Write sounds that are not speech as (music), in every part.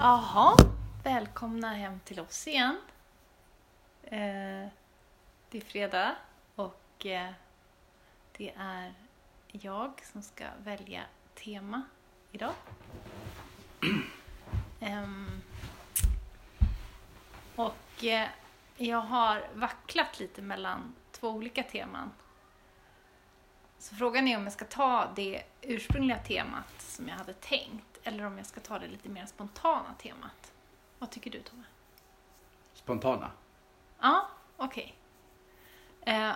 Jaha, välkomna hem till oss igen. Eh, det är fredag och eh, det är jag som ska välja tema idag. Eh, och eh, jag har vacklat lite mellan två olika teman. Så frågan är om jag ska ta det ursprungliga temat som jag hade tänkt eller om jag ska ta det lite mer spontana temat. Vad tycker du Tove? Spontana. Ja, okej. Eh,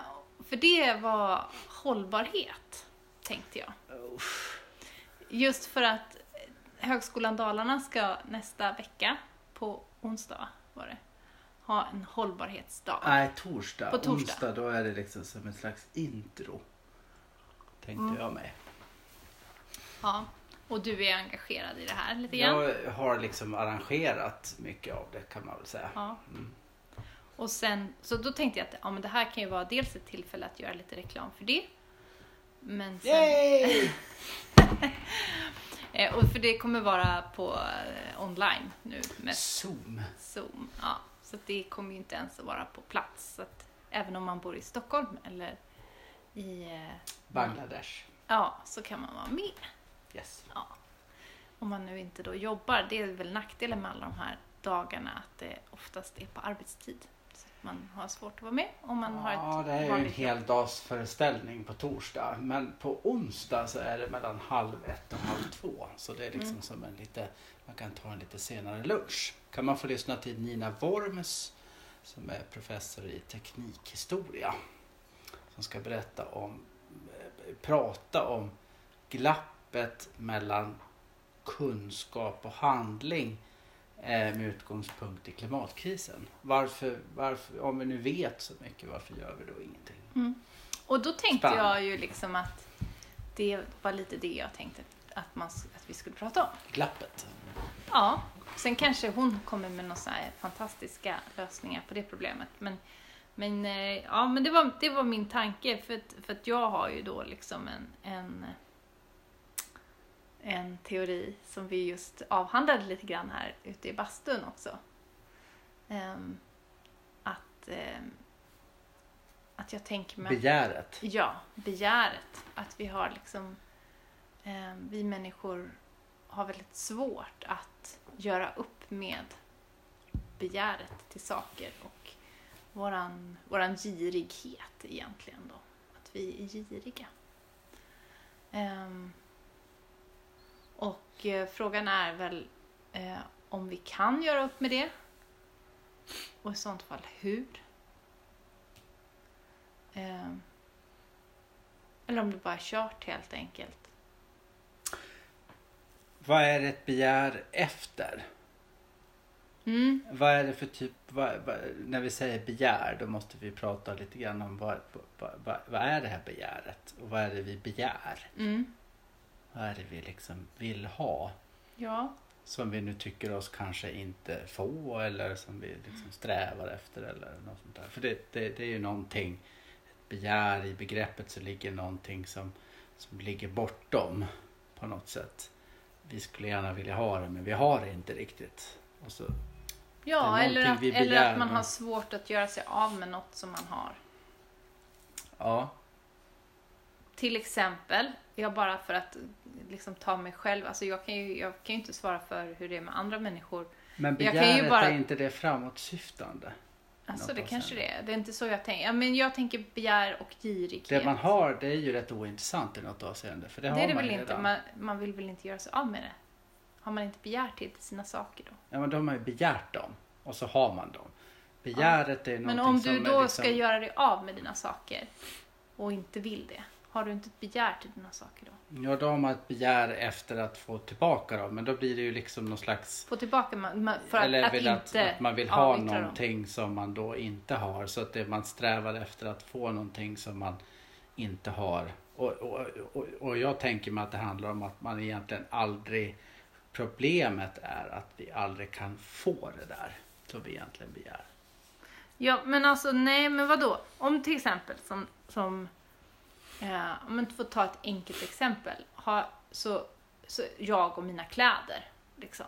för det var hållbarhet, tänkte jag. Just för att Högskolan Dalarna ska nästa vecka, på onsdag va, var det, ha en hållbarhetsdag. Nej, torsdag. På torsdag. Onsdag, då är det liksom som ett slags intro. Tänkte Mm. jag mig. Ja, och du är engagerad i det här lite grann. Jag har liksom arrangerat mycket av det kan man väl säga. Ja. Mm. Och sen, så då tänkte jag att ja, men det här kan ju vara dels ett tillfälle att göra lite reklam för det. Men sen, Yay! (laughs) eh, och för det kommer vara på eh, online nu med Zoom. Zoom. Ja, så det kommer ju inte ens att vara på plats. Så att även om man bor i Stockholm eller i... Eh, Bangladesh. ja, så kan man vara med. Yes. Ja. Om man nu inte då jobbar. Det är väl nackdelen med alla de här dagarna att det oftast är på arbetstid. Så man har svårt att vara med om man har Ja, ett det är ju en heldagsföreställning på torsdag. Men på onsdag så är det mellan halv ett och halv två. Så det är liksom Mm. som en lite, man kan ta en lite senare lunch. Kan man få lyssna till Nina Worms som är professor i teknikhistoria. Som ska berätta om, eh, prata om glappet mellan kunskap och handling eh, med utgångspunkt i klimatkrisen. Varför, varför, om vi nu vet så mycket, varför gör vi då ingenting? Mm. Och då tänkte Spännande. jag ju liksom att det var lite det jag tänkte att, man, att vi skulle prata om. Glappet. Ja, sen kanske hon kommer med några fantastiska lösningar på det problemet. Men, men, eh, ja, men det, var, det var min tanke, för att, för att jag har ju då liksom en, en, en teori som vi just avhandlade lite grann här ute i bastun också. Ehm, att, ehm, att jag tänker mig... Begäret. Ja, begäret. Att vi har liksom, eh, vi människor har väldigt svårt att göra upp med begäret till saker och våran, våran girighet egentligen då. Att vi är giriga. Ehm, och eh, frågan är väl eh, om vi kan göra upp med det och i sånt fall hur. Ehm, eller om det bara är kört helt enkelt. Vad är ett begär efter? Mm. Vad är det för typ, vad, vad, när vi säger begär då måste vi prata lite grann om vad, vad, vad, är det här begäret? Och vad är det vi begär? Mm. Vad är det vi liksom vill ha? Ja. Som vi nu tycker oss kanske inte få eller som vi liksom strävar efter eller något sånt där. För det, det, det är ju någonting, ett begär i begreppet så ligger någonting som, som ligger bortom på något sätt. Vi skulle gärna vilja ha det men vi har det inte riktigt. Och så, Ja, eller att, eller att man har svårt att göra sig av med något som man har. ja, Till exempel, jag bara för att liksom ta mig själv, alltså jag kan ju, jag kan ju inte svara för hur det är med andra människor. men begäret bara- är inte det framåtsyftande. Alltså det kanske det är. Det är inte så jag tänker. Ja, men jag tänker begär och girighet. Det man har det är ju rätt ointressant i något avseende. För det, det har är det man väl ju inte. redan. Man, man vill väl inte göra sig av med det? Har man inte begärt till sina saker då? Ja men då har man ju begärt dem och så har man dem. Begäret är Men någonting om som du är då liksom... ska göra dig av med dina saker och inte vill det, har du inte ett begär till dina saker då? Ja då har man ett begär efter att få tillbaka dem men då blir det ju liksom någon slags... Få tillbaka ma- ma- för att, eller att vill inte att, att man vill ha avyttra dem. någonting som man då inte har. Så att det, man strävar efter att få någonting som man inte har. Och, och, och, och jag tänker mig att det handlar om att man egentligen aldrig... Problemet är att vi aldrig kan få det där som vi egentligen begär. Ja, men alltså nej, men vad då? Om till exempel som, som eh, om man får ta ett enkelt exempel, ha, så, så jag och mina kläder, liksom.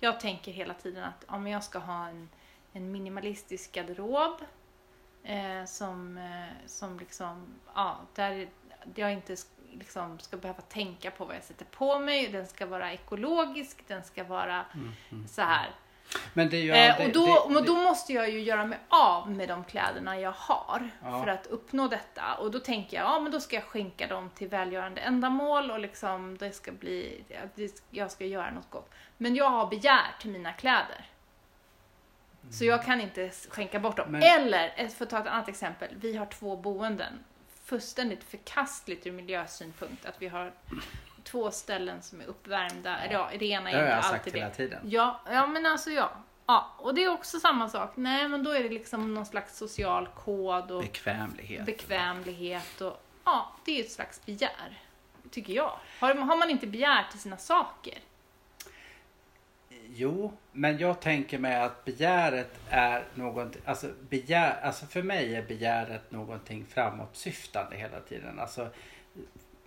Jag tänker hela tiden att om jag ska ha en, en minimalistisk garderob eh, som, eh, som liksom, ja, där jag inte liksom ska behöva tänka på vad jag sätter på mig. Den ska vara ekologisk, den ska vara så här. Men det ju Eh, och då, det- men då måste jag ju göra mig av med de kläderna jag har Ja. för att uppnå detta. Och då tänker jag, ja men då ska jag skänka dem till välgörande ändamål och liksom det ska bli, det- jag ska göra något gott. Men jag har begär till mina kläder. Så jag kan inte skänka bort dem. Men- Eller, eh, för att ta ett annat exempel, vi har två boenden. Fullständigt förkastligt ur miljösynpunkt att vi har två ställen som är uppvärmda. Ja. Ja, det ena det har är inte jag sagt det. hela tiden. Ja, ja men alltså ja. ja. Och det är också samma sak. Nej, men då är det liksom någon slags social kod och Bekvämlighet. bekvämlighet och ja, det är ett slags begär. Tycker jag. Har, har man inte begär till sina saker? Jo, men jag tänker mig att begäret är någonting, alltså, begär, alltså för mig är begäret någonting framåtsyftande hela tiden. Alltså,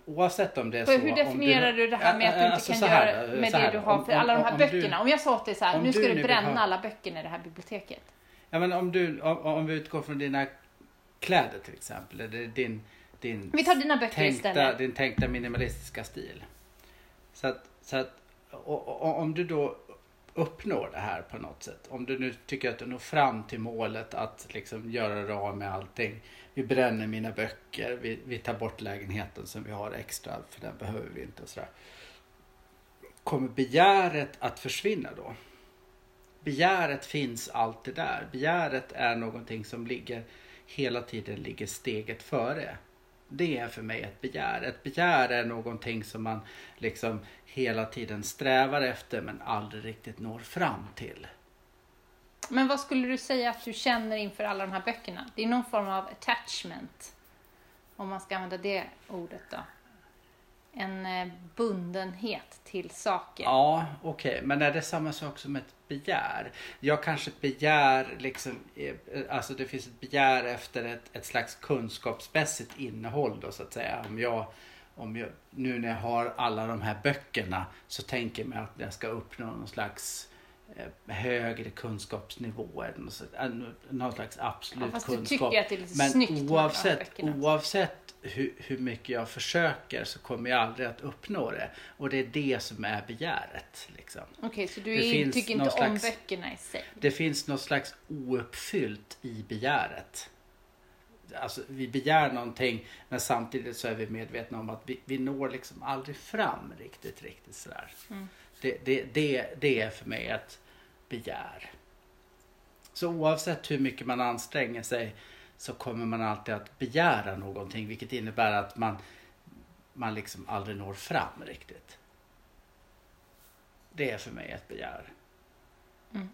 oavsett om det är För så. hur definierar du det här med att du inte alltså kan här, göra med det du har om- för alla de här om du- böckerna? om jag sa till dig så här, nu ska du du, nu bränna ha- alla böckerna i det här biblioteket. Ja, men om, du, om, om vi utgår från dina kläder till exempel. Eller din, din, Vi tar dina böcker tänkta, istället. din tänkta minimalistiska stil. Så att, så att och, och, om du då uppnår det här på något sätt. Om du nu tycker att du når fram till målet att liksom göra dig av med allting. Vi bränner mina böcker, vi, vi tar bort lägenheten som vi har extra för den behöver vi inte och sådär. Kommer begäret att försvinna då? Begäret finns alltid där. Begäret är någonting som ligger hela tiden ligger steget före. Det är för mig ett begär. Ett begär är någonting som man liksom hela tiden strävar efter men aldrig riktigt når fram till. Men vad skulle du säga att du känner inför alla de här böckerna? Det är någon form av attachment. Om man ska använda det ordet då. En eh, bundenhet till saker. Ja, okej. Men är det samma sak som ett begär? Jag kanske begär liksom, eh, alltså det finns ett begär efter ett, ett slags kunskapsmässigt innehåll då så att säga. Om jag, om jag, nu när jag har alla de här böckerna så tänker jag mig att jag ska uppnå någon slags högre kunskapsnivå. Eller något, sånt- eh, någon slags absolut Ja, fast du kunskap. tycker att det är lite Men snyggt oavsett, böckerna. oavsett hur, hur mycket jag försöker så kommer jag aldrig att uppnå det. Och det är det som är begäret. Liksom. Okej, så du är, tycker inte någon om slags- böckerna i sig? Det finns något slags ouppfyllt i begäret. Alltså vi begär någonting men samtidigt så är vi medvetna om att vi, vi når liksom aldrig fram riktigt, riktigt sådär. Mm. Det, det, det, det är för mig ett begär. Så oavsett hur mycket man anstränger sig så kommer man alltid att begära någonting vilket innebär att man, man liksom aldrig når fram riktigt. Det är för mig ett begär. Mm.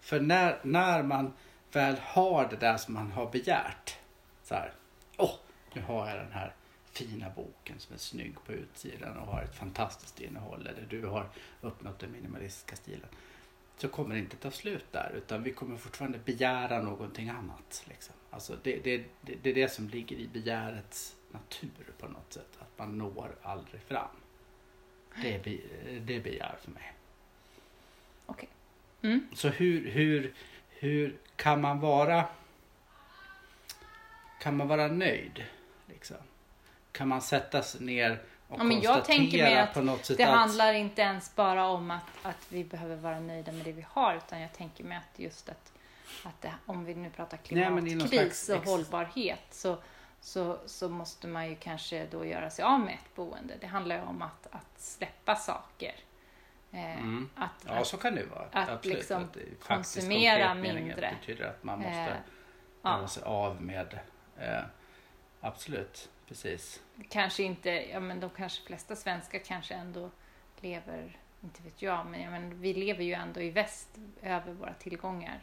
För när, när man väl har det där som man har begärt. Så här, åh, nu har jag den här fina boken som är snygg på utsidan och har ett fantastiskt innehåll. Eller du har uppnått den minimalistiska stilen. Så kommer det inte ta slut där utan vi kommer fortfarande begära någonting annat. Liksom. Alltså det, det, det, det är det som ligger i begärets natur på något sätt. Att man når aldrig fram. Det är, det är begär för mig. Okej. Mm. Så hur, hur, hur kan man vara kan man vara nöjd? Liksom? Kan man sätta sig ner Ja, men jag tänker mig att på något sätt Det att... handlar inte ens bara om att, att vi behöver vara nöjda med det vi har utan jag tänker mig att just att, att det, om vi nu pratar klimatkris och hållbarhet så, så, så måste man ju kanske då göra sig av med ett boende. Det handlar ju om att, att släppa saker. Eh, Mm. att, Ja, att, så kan det vara. att Absolut. liksom att konsumera mindre. betyder att man måste Eh, göra ja, sig av med... Eh, absolut, precis. kanske inte, ja men de kanske flesta svenskar kanske ändå lever, inte vet jag, men, jag men vi lever ju ändå i väst över våra tillgångar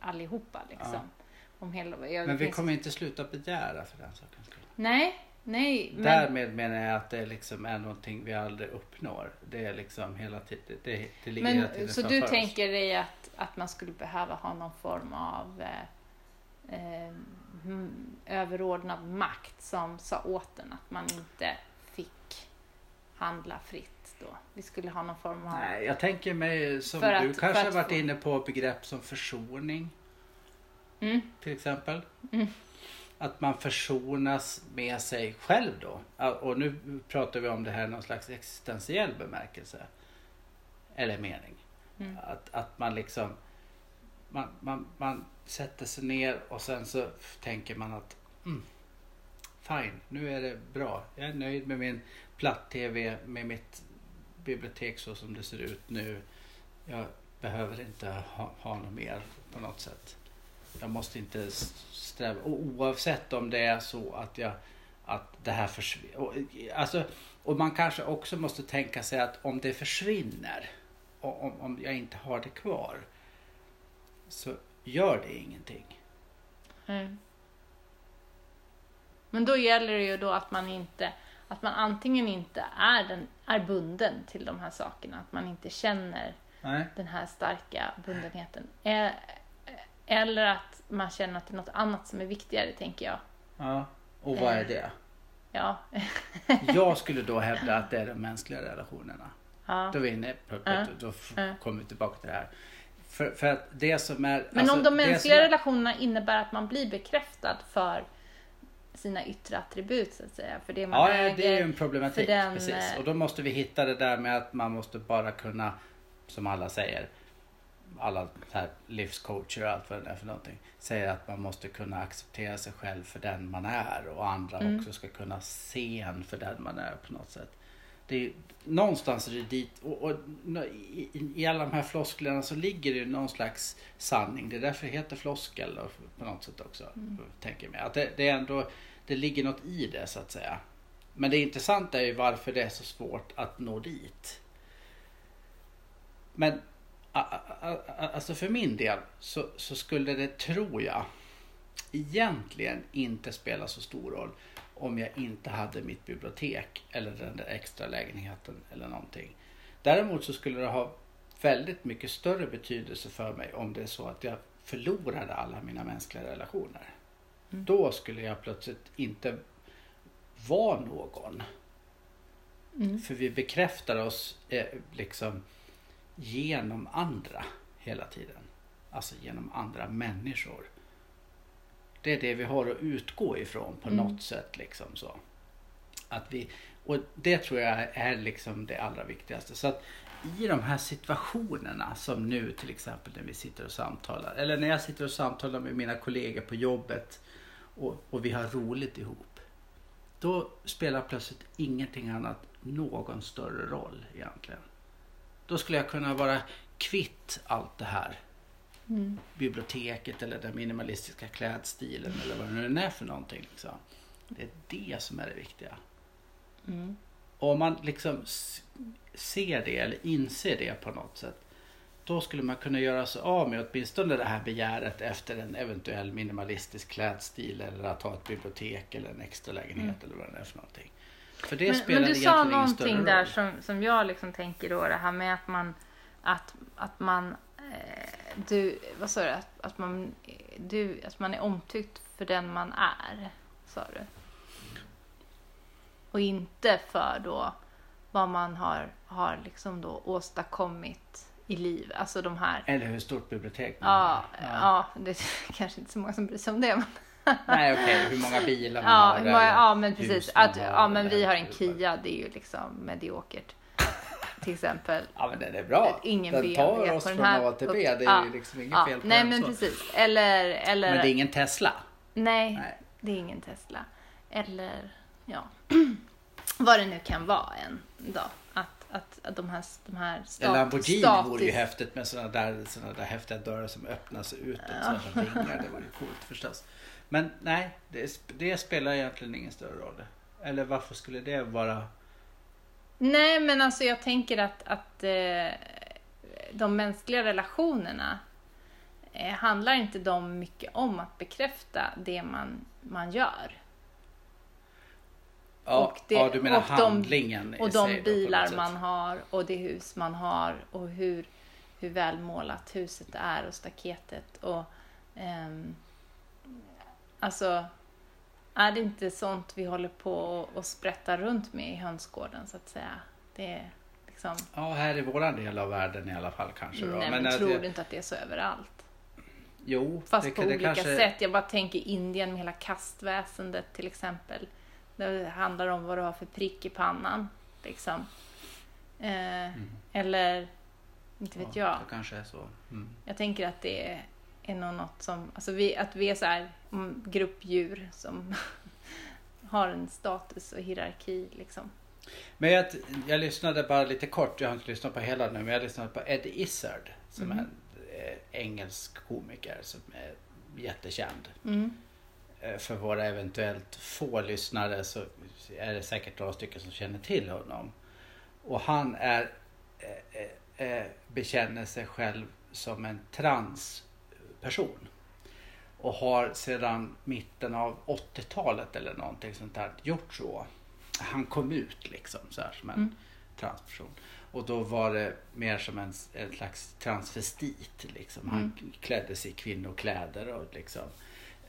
allihopa liksom. Ja. Om hela, ja, det Men vi finns- kommer inte sluta begära för den sakens skull. Nej, nej, men Därmed menar jag att det liksom är någonting vi aldrig uppnår. Det är liksom hela tiden, det, det ligger hela tiden så du oss. tänker dig att, att man skulle behöva ha någon form av eh, eh, överordnad makt som sa åt en att man inte fick handla fritt då? Vi skulle ha någon form av... Nej, jag tänker mig som du att- kanske har varit få- inne på begrepp som försoning Mm. till exempel. Mm. Att man försonas med sig själv då. Och nu pratar vi om det här i någon slags existentiell bemärkelse. Eller mening. Mm. Att, att man liksom man, man, man sätter sig ner och sen så tänker man att mm, fine, nu är det bra. Jag är nöjd med min platt-tv, med mitt bibliotek så som det ser ut nu. Jag behöver inte ha, ha något mer på något sätt. Jag måste inte sträva, och oavsett om det är så att jag att det här försvinner. Och, alltså, och man kanske också måste tänka sig att om det försvinner, och om, om jag inte har det kvar, så gör det ingenting. Mm. Men då gäller det ju då att man inte att man antingen inte är, den, är bunden till de här sakerna, att man inte känner Nej. den här starka bundenheten. Eh, Eller att man känner att det är något annat som är viktigare, tänker jag. Ja. Och vad är det? Ja. (laughs) Jag skulle då hävda att det är de mänskliga relationerna. ja. Då är vi inne på, då kommer vi tillbaka till det här. För, för att det som är... Men alltså, om de mänskliga är- relationerna innebär att man blir bekräftad för sina yttre attribut, så att säga. För det man Ja, ja, äger. det är ju en problematik. den, precis. eh, Och då måste vi hitta det där med att man måste bara kunna, som alla säger, alla här livscoacher och allt vad det är för någonting, säger att man måste kunna acceptera sig själv för den man är och andra Mm. också ska kunna se en för den man är på något sätt. Det är, någonstans är det dit och, och i, i, alla de här flosklerna så ligger det någon slags sanning. Det är därför det heter floskel på något sätt också. Tänker jag. Att det, det är ändå, det ligger något i det så att säga. Men det intressanta är ju varför det är så svårt att nå dit. Men alltså för min del så, så skulle det, tror jag, egentligen inte spela så stor roll om jag inte hade mitt bibliotek eller den där extra lägenheten eller någonting. Däremot så skulle det ha väldigt mycket större betydelse för mig om det är så att jag förlorade alla mina mänskliga relationer. Mm. Då skulle jag plötsligt inte vara någon. Mm. För vi bekräftar oss eh, liksom genom andra hela tiden. Alltså genom andra människor. Det är det vi har att utgå ifrån på Mm. något sätt. liksom så. Att vi, och det tror jag är liksom det allra viktigaste. Så att i de här situationerna som nu till exempel när vi sitter och samtalar. Eller när jag sitter och samtalar med mina kollegor på jobbet och, och vi har roligt ihop. Då spelar plötsligt ingenting annat någon större roll egentligen. Då skulle jag kunna vara kvitt allt det här. Mm. Biblioteket eller den minimalistiska klädstilen eller vad det nu är för någonting. Liksom. Det är det som är det viktiga. Mm. Och om man liksom ser det eller inser det på något sätt. Då skulle man kunna göra sig av med åtminstone det här begäret efter en eventuell minimalistisk klädstil eller att ha ett bibliotek eller en extra lägenhet eller vad det är för någonting. För det Men, spelar men du sa någonting där som, som jag liksom tänker då, det här med att man, att, att man, eh, du, vad sa du, att, att, man, du, att man är omtyckt för den man är, sa du. Och inte för då vad man har, har liksom då åstadkommit i livet, alltså de här Eller hur stort bibliotek man Ja, har. ja. det är (laughs) kanske inte så många som bryr sig om det. Men, (laughs) Nej okej, hur många bilar man ja, har. många, ja, men precis. Att, ja, men vi har en Kia, det är ju liksom mediokert. Till exempel. Ja men den är bra. Ingen den tar oss den från A till B. Det är ja. ju liksom inget Ja, fel på nej, den men så. precis. Eller, eller Men det är ingen Tesla. nej, Nej. det är ingen Tesla. Eller, ja, (clears throat) vad det nu kan vara en dag. Att, att, att de här, de här En stat, Lamborghini status- vore ju häftigt med sådana där, såna där häftiga dörrar som öppnas utåt. Ja. Sådana vingar. Det vore ju coolt förstås. Men nej, det, det spelar egentligen ingen större roll. Eller varför skulle det vara? Nej, men alltså jag tänker att, att eh, de mänskliga relationerna eh, handlar inte de mycket om att bekräfta det man, man gör. Ja, Och det- ja du menar och de- handlingen i Och sig de bilar man har och det hus man har och hur, hur välmålat huset är och staketet. Och, ehm, alltså, är det inte sånt vi håller på och, sprättar runt med i hönsgården så att säga? Det är liksom. Ja, här i våran del av världen i alla fall kanske. Då. Nej, men, att tror det- du inte att det är så överallt? Jo, Fast det, på det olika kanske... sätt. Jag bara tänker Indien med hela kastväsendet till exempel. Det handlar om vad du har för prick i pannan. Liksom. Eh, Eller, inte vet Mm. Ja, jag. Det kanske är så. Mm. Jag tänker att det är, är nog något som, alltså vi, att vi är så här mm, gruppdjur som (laughs) har en status och hierarki liksom. Men jag, jag lyssnade bara lite kort, jag har inte lyssnat på hela nu, men jag lyssnade på Ed Izzard som Mm. är en eh, engelsk komiker som är jättekänd. Mm. Eh, För våra eventuellt få lyssnare så är det säkert några stycken som känner till honom. Och han är, eh, eh, bekänner sig själv som en transperson. Och har sedan mitten av 80-talet eller någonting sånt där gjort så. Han kom ut liksom så här som en Mm. transperson. Och då var det mer som en, en slags transvestit. Liksom. Han Mm. klädde sig i kvinnokläder och liksom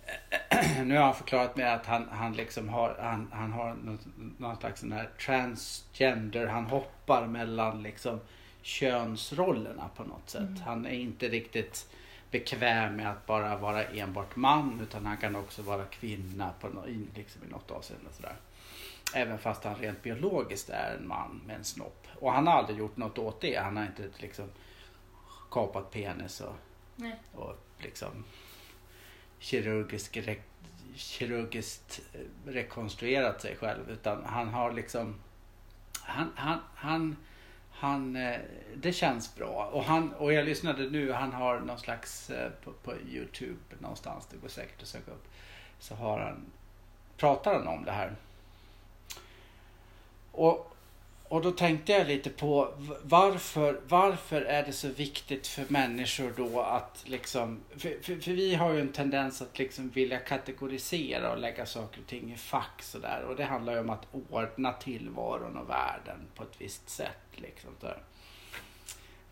(clears throat) nu har han förklarat med att han, han liksom har, han, han har någon, någon slags sån här transgender. Han hoppar mellan liksom könsrollerna på något sätt. Mm. Han är inte riktigt bekväm med att bara vara enbart man utan han kan också vara kvinna på i, liksom i något avseende. Sådär. Även fast han rent biologiskt är en man med en snopp. Och han har aldrig gjort något åt det. Han har inte liksom kapat penis och Nej. och liksom kirurgisk re, kirurgiskt eh, rekonstruerat sig själv utan han har liksom han, han, han, han eh, det känns bra. Och, han, och jag lyssnade nu, han har någon slags eh, på, på Youtube någonstans, det går säkert att söka upp, så har han, pratar han om det här. Och, och då tänkte jag lite på varför, varför är det så viktigt för människor då att liksom, för, för, för vi har ju en tendens att liksom vilja kategorisera och lägga saker och ting i fack sådär och det handlar ju om att ordna tillvaron och världen på ett visst sätt liksom där.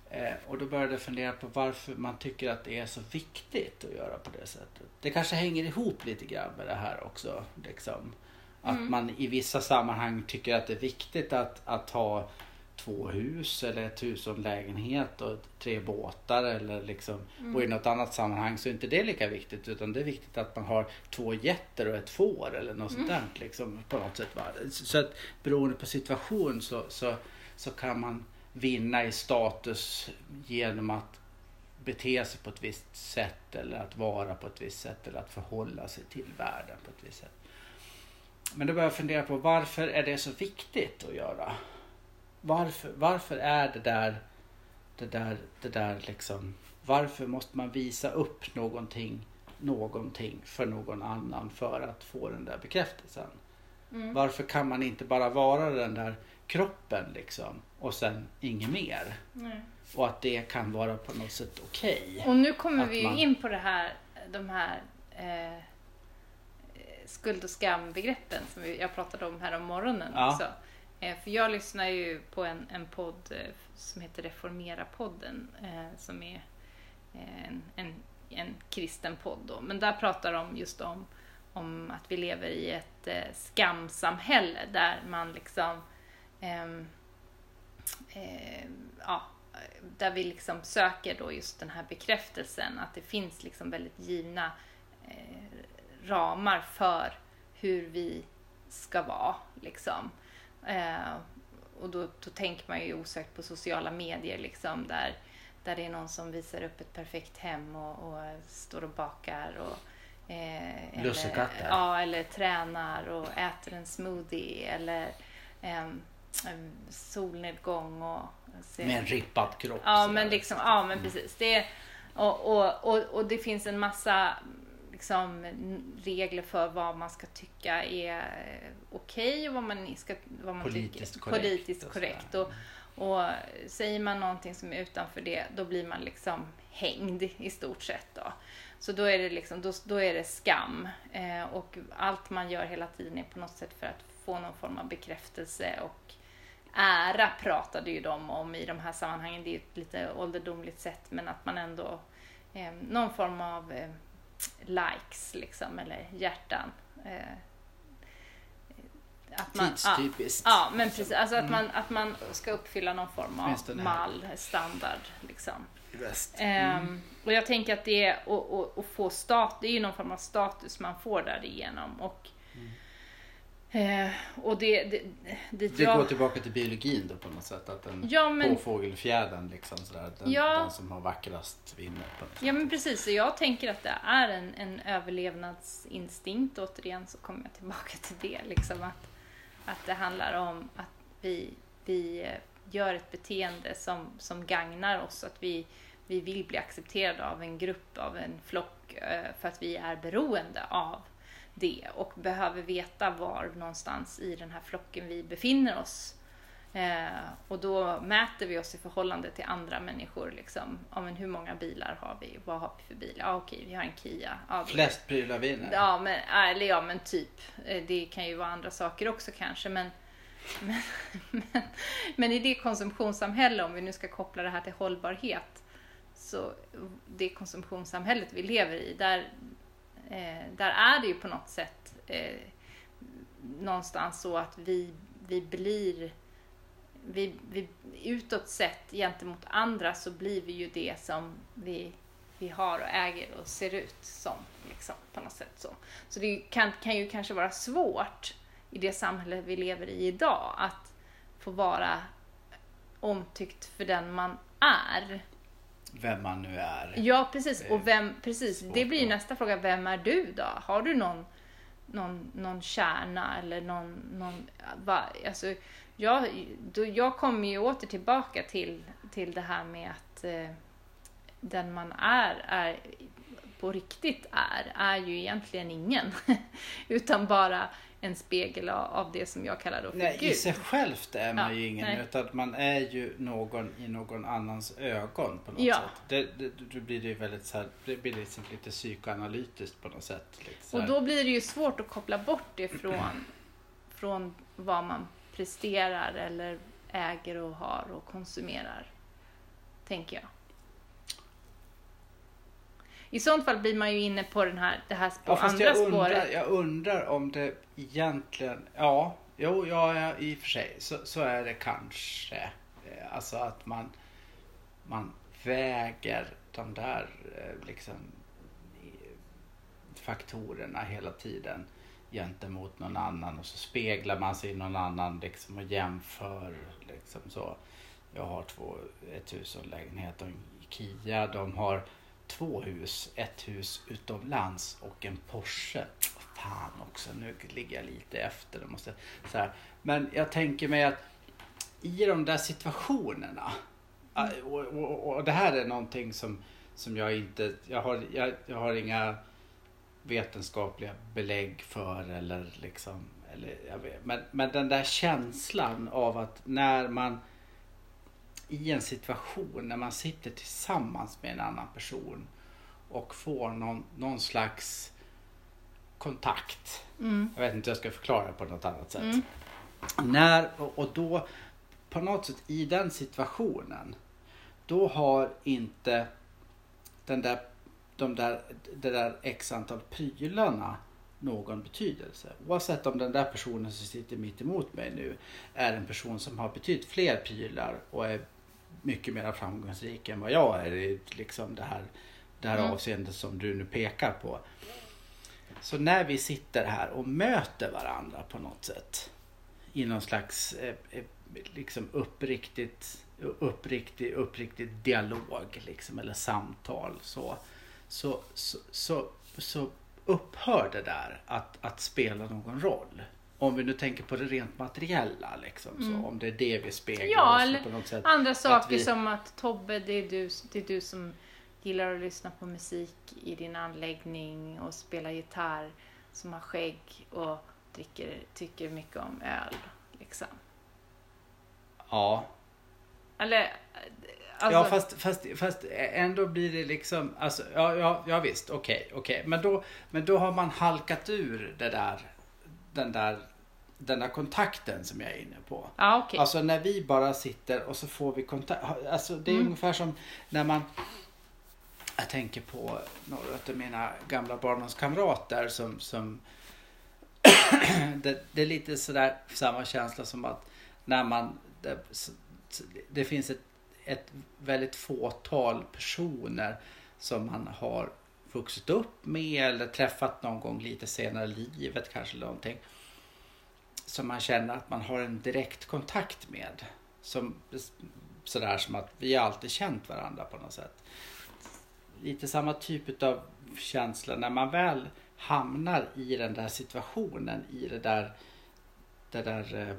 Eh, och då började jag fundera på varför man tycker att det är så viktigt att göra på det sättet. Det kanske hänger ihop lite grann med det här också. Liksom. Att Mm. man i vissa sammanhang tycker att det är viktigt att, att ha två hus eller ett hus och en lägenhet och tre båtar eller liksom. Mm. Och i något annat sammanhang så är inte det lika viktigt utan det är viktigt att man har två getter och ett får eller något sånt där liksom på något sätt. Va? Så att beroende på situation så, så, så kan man vinna i status genom att bete sig på ett visst sätt eller att vara på ett visst sätt eller att förhålla sig till världen på ett visst sätt. Men då börjar jag fundera på varför är det så viktigt att göra? Varför, varför är det där, det där, det där liksom, varför måste man visa upp någonting, någonting för någon annan för att få den där bekräftelsen? Mm. Varför kan man inte bara vara den där kroppen liksom och sen inget mer? Nej. Och att det kan vara på något sätt okej. Och nu kommer vi ju man- in på det här, de här eh, skuld och skambegreppen som vi, jag pratade om här om morgonen Ja. också. Eh, för jag lyssnar ju på en, en podd eh, som heter Reformera-podden eh, som är eh, en, en, en kristen podd då. Men där pratar de just om, om att vi lever i ett eh, skamsamhälle där man liksom ehm, eh, ja, där vi liksom söker då just den här bekräftelsen att det finns liksom väldigt givna eh, ramar för hur vi ska vara. Liksom. Eh, och då, då tänker man ju osökt på sociala medier liksom, där, där det är någon som visar upp ett perfekt hem och, och står och bakar. Och, eh, eller, ja, eller tränar och äter en smoothie eller em, solnedgång och ser- Med en rippad kropp. Ja, men liksom, ja, men Mm. precis. Det, och, och, och, och det finns en massa liksom, regler för vad man ska tycka är eh, okej och vad man, ska, vad man Politiskt tycker korrekt politiskt och korrekt. Och, och säger man någonting som är utanför det, då blir man liksom hängd i stort sett. Då. Så då är det, liksom, då, då är det skam. Eh, och allt man gör hela tiden är på något sätt för att få någon form av bekräftelse och ära pratade ju de om i de här sammanhangen. Det är ett lite ålderdomligt sätt men att man ändå eh, någon form av eh, likes liksom eller hjärtan. Eh, att man, ja, Tidstypiskt. ja, men precis. Alltså att, man, att man ska uppfylla någon form av mall, standard. Liksom. I väst. Ehm, och jag tänker att det är och, och, och få stat, det är ju någon form av status man får därigenom. Och, eh, och det, det, dit Det jag, går tillbaka till biologin då på något sätt. Att den Ja, men- påfågelfjädern liksom sådär. Den, Ja. den som har vackrast vinner. På något sätt. Ja men precis, och jag tänker att det är en, en överlevnadsinstinkt. Återigen så kommer jag tillbaka till det. Liksom att, att det handlar om att vi, vi eh, gör ett beteende som, som gagnar oss. Att vi, vi vill bli accepterade av en grupp, av en flock. eh, För att vi är beroende av det och behöver veta var någonstans i den här flocken vi befinner oss. Eh, och då mäter vi oss i förhållande till andra människor. Liksom. Ja, men hur många bilar har vi? Vad har vi för bil? Ja, okej, vi har en Kia. Ja, Flest prylar vinner. Ja, men, eller ja, men typ. Eh, Det kan ju vara andra saker också kanske. Men, (laughs) men, men, men i det konsumtionssamhälle, om vi nu ska koppla det här till hållbarhet, så det konsumtionssamhället vi lever i, där, eh, där är det ju på något sätt eh, någonstans så att vi, vi blir vi, vi, utåt sett gentemot andra så blir vi ju det som vi, vi har och äger och ser ut som. Liksom, på något sätt så så det kan, kan ju kanske vara svårt i det samhälle vi lever i idag att få vara omtyckt för den man är. Vem man nu är. Ja, precis. Och vem, precis. Det blir ju nästa fråga. Vem är du då? Har du någon, någon, någon kärna eller någon... någon va, alltså, jag, då, jag kommer ju åter tillbaka till, till det här med att eh, den man är, är på riktigt är, är ju egentligen ingen. (laughs) Utan bara en spegel av, det som jag kallar då för Nej, i Gud. sig självt är man Ja, ju ingen nej. utan man är ju någon i någon annans ögon på något Ja. sätt. Det, det, då blir det ju väldigt så här, det blir liksom lite psykoanalytiskt på något sätt. Och då blir det ju svårt att koppla bort det från, från vad man presterar eller äger och har och konsumerar. Tänker jag. I sånt fall blir man ju inne på den här, det här spå, Ja, fast andra jag undrar, spåret. jag undrar om det egentligen, ja, jo, ja, i och för sig så, så är det kanske. Eh, Alltså att man, man väger de där eh, liksom i- faktorerna hela tiden gentemot någon annan och så speglar man sig i någon annan liksom och jämför liksom så. Jag har två, ett hus och en lägenhet och en Kia. De har två hus, ett hus utomlands och en Porsche. Fan också, nu ligger jag lite efter. Det måste, så här. Men jag tänker mig att i de där situationerna äh, och, och, och det här är någonting som, som jag inte, jag har, jag, jag har inga vetenskapliga belägg för eller liksom, eller jag vet, men, men den där känslan av att när man i en situation när man sitter tillsammans med en annan person och får någon, någon slags kontakt. Mm. Jag vet inte hur jag ska förklara det på något annat sätt. Mm. När, och, och då på något sätt i den situationen då har inte den där, de där, det där x antal prylarna någon betydelse. Oavsett om den där personen som sitter mitt emot mig nu är en person som har betydligt fler prylar och är mycket mer framgångsrik än vad jag är i liksom det här, det här Mm. avseendet som du nu pekar på. Så när vi sitter här och möter varandra på något sätt i någon slags eh, eh, liksom uppriktigt, uppriktig, uppriktig dialog liksom, eller samtal så, så, så, så, så upphör det där att, att spela någon roll. Om vi nu tänker på det rent materiella, liksom, så, Mm. om det är det vi speglar Ja, oss eller på något sätt. Andra saker vi- som att Tobbe, det är, du, det är du som gillar att lyssna på musik i din anläggning och spela gitarr, som har skägg och dricker, tycker mycket om öl. Liksom. Ja, Eller, alltså, ja fast, fast, fast ändå blir det liksom, alltså, ja, ja, ja visst, okej, okej. Men, då, men då har man halkat ur det där, den där, den där kontakten som jag är inne på. ja, okej. Alltså när vi bara sitter och så får vi kontakt. Alltså det är Mm. ungefär som när man jag tänker på några av mina gamla barndomskamrater som, som (clears throat) det, det är lite sådär samma känsla som att när man det, det finns ett, ett väldigt fåtal personer som man har vuxit upp med eller träffat någon gång lite senare i livet kanske någonting. Som man känner att man har en direkt kontakt med. Som, sådär som att vi har alltid känt varandra på något sätt. Lite samma typ av känsla när man väl hamnar i den där situationen, i det där, det där eh,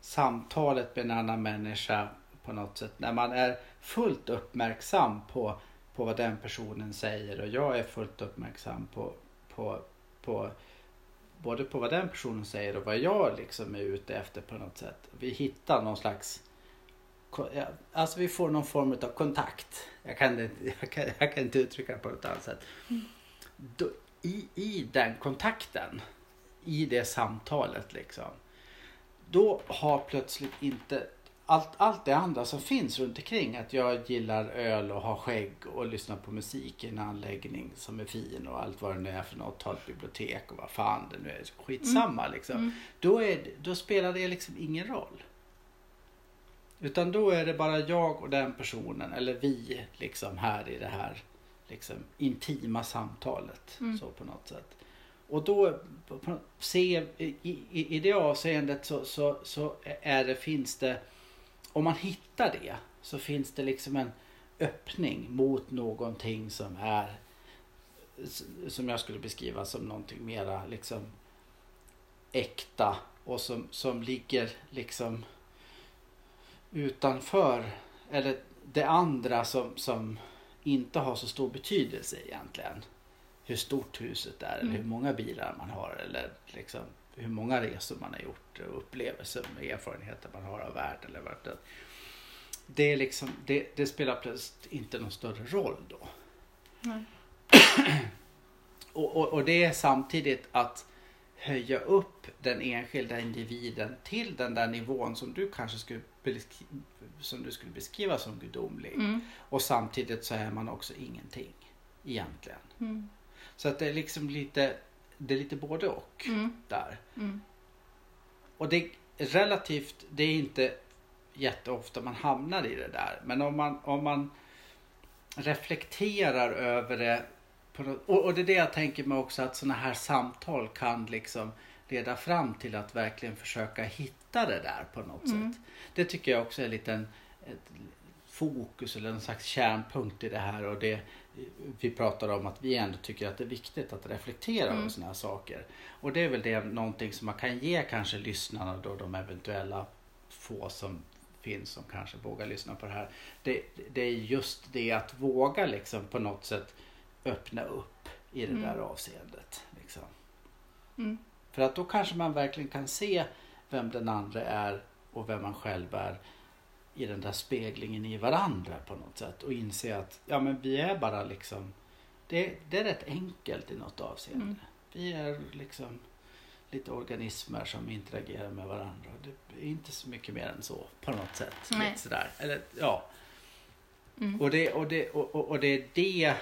samtalet med en annan människa på något sätt. När man är fullt uppmärksam på, på vad den personen säger och jag är fullt uppmärksam på, på, på både på vad den personen säger och vad jag liksom är ute efter på något sätt. Vi hittar någon slags Alltså vi får någon form av kontakt. Jag kan, (laughs) jag kan, jag kan inte uttrycka det på något annat sätt. Mm. Då, i, I den kontakten, i det samtalet liksom. Då har plötsligt inte allt, allt det andra som finns runt omkring. Att jag gillar öl och har skägg och lyssnar på musik i en anläggning som är fin och allt vad det nu är för något. Ta ett bibliotek och vad fan det nu är. Skitsamma mm. liksom. Mm. Då, är, då spelar det liksom ingen roll. Utan då är det bara jag och den personen eller vi liksom här i det här liksom, intima samtalet. Mm. Så på något sätt. Och då se, i, i, i det avseendet så, så, så är det, finns det, om man hittar det så finns det liksom en öppning mot någonting som är som jag skulle beskriva som någonting mera liksom äkta och som, som ligger liksom utanför eller det andra som, som inte har så stor betydelse egentligen. Hur stort huset är eller hur mm. många bilar man har eller liksom hur många resor man har gjort och upplevelser och erfarenheter man har av världen. Eller vad det, är liksom, det, det spelar plötsligt inte någon större roll då. (clears throat) och, och, och det är samtidigt att höja upp den enskilda individen till den där nivån som du kanske skulle, som du skulle beskriva som gudomlig. Mm. Och samtidigt så är man också ingenting egentligen. Mm. Så att det är liksom lite, det är lite både och mm. där. Mm. Och det är relativt, det är inte jätteofta man hamnar i det där. Men om man, om man reflekterar över det och, och, det är det jag tänker mig också att sådana här samtal kan liksom leda fram till att verkligen försöka hitta det där på något mm. sätt. Det tycker jag också är lite en ett fokus eller en slags kärnpunkt i det här och det vi pratar om att vi ändå tycker att det är viktigt att reflektera mm. över sådana här saker. Och det är väl det någonting som man kan ge kanske lyssnarna då de eventuella få som finns som kanske vågar lyssna på det här. Det, det är just det att våga liksom på något sätt öppna upp i det mm. där avseendet. Liksom. Mm. För att då kanske man verkligen kan se vem den andra är och vem man själv är i den där speglingen i varandra på något sätt och inse att ja men vi är bara liksom det, det är rätt enkelt i något avseende. Mm. Vi är liksom lite organismer som interagerar med varandra. Det är inte så mycket mer än så på något sätt. Lite sådär. Eller, ja. Mm. Och, det, och, det, och, och, och det är det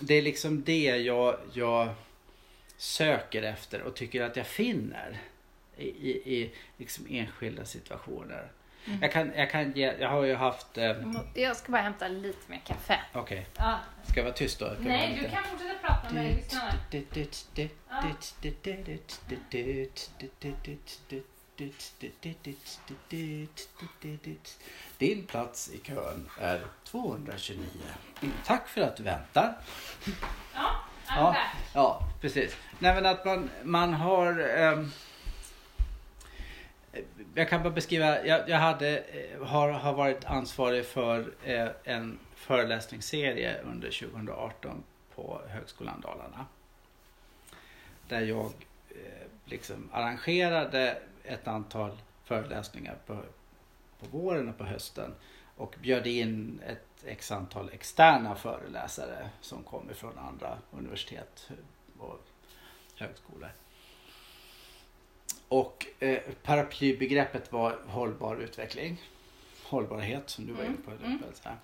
det är liksom det jag, jag söker efter och tycker att jag finner i, i, i liksom enskilda situationer. Mm. Jag, kan, jag, kan ge, jag har ju haft... Eh... Jag ska bara hämta lite mer kaffe. Okej. Okay. Ja. Ska jag vara tyst då? Nej, du kan fortsätta prata med lyssnarna. Din plats i kön är 229. Tack för att du väntar. Ja, ja, ja precis. Nej men att man, man har... Um, jag kan bara beskriva, jag, jag hade, eh, har, har varit ansvarig för eh, en föreläsningsserie under 2018 på Högskolan Dalarna. Där jag eh, liksom arrangerade ett antal föreläsningar på, på våren och på hösten och bjöd in ett x antal externa föreläsare som kom ifrån andra universitet och högskolor. Och eh, paraplybegreppet var hållbar utveckling. Hållbarhet som du var inne på. Mm. Så här.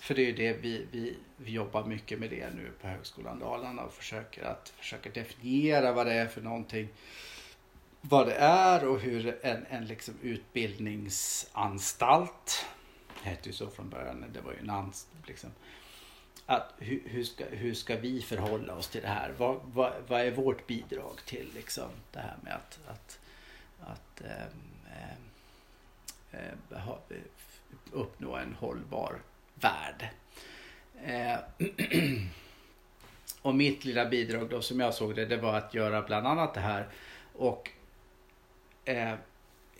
För det är ju det vi, vi, vi jobbar mycket med det nu på Högskolan Dalarna och försöker att försöka definiera vad det är för någonting. Vad det är och hur en, en liksom utbildningsanstalt, hette ju så från början, det var ju en anstalt liksom. Att hur, hur, ska, hur ska vi förhålla oss till det här? Vad, vad, vad är vårt bidrag till liksom, det här med att, att, att ähm, ähm, ha, uppnå en hållbar värld. Eh, (clears throat) och mitt lilla bidrag då som jag såg det, det var att göra bland annat det här. Och eh,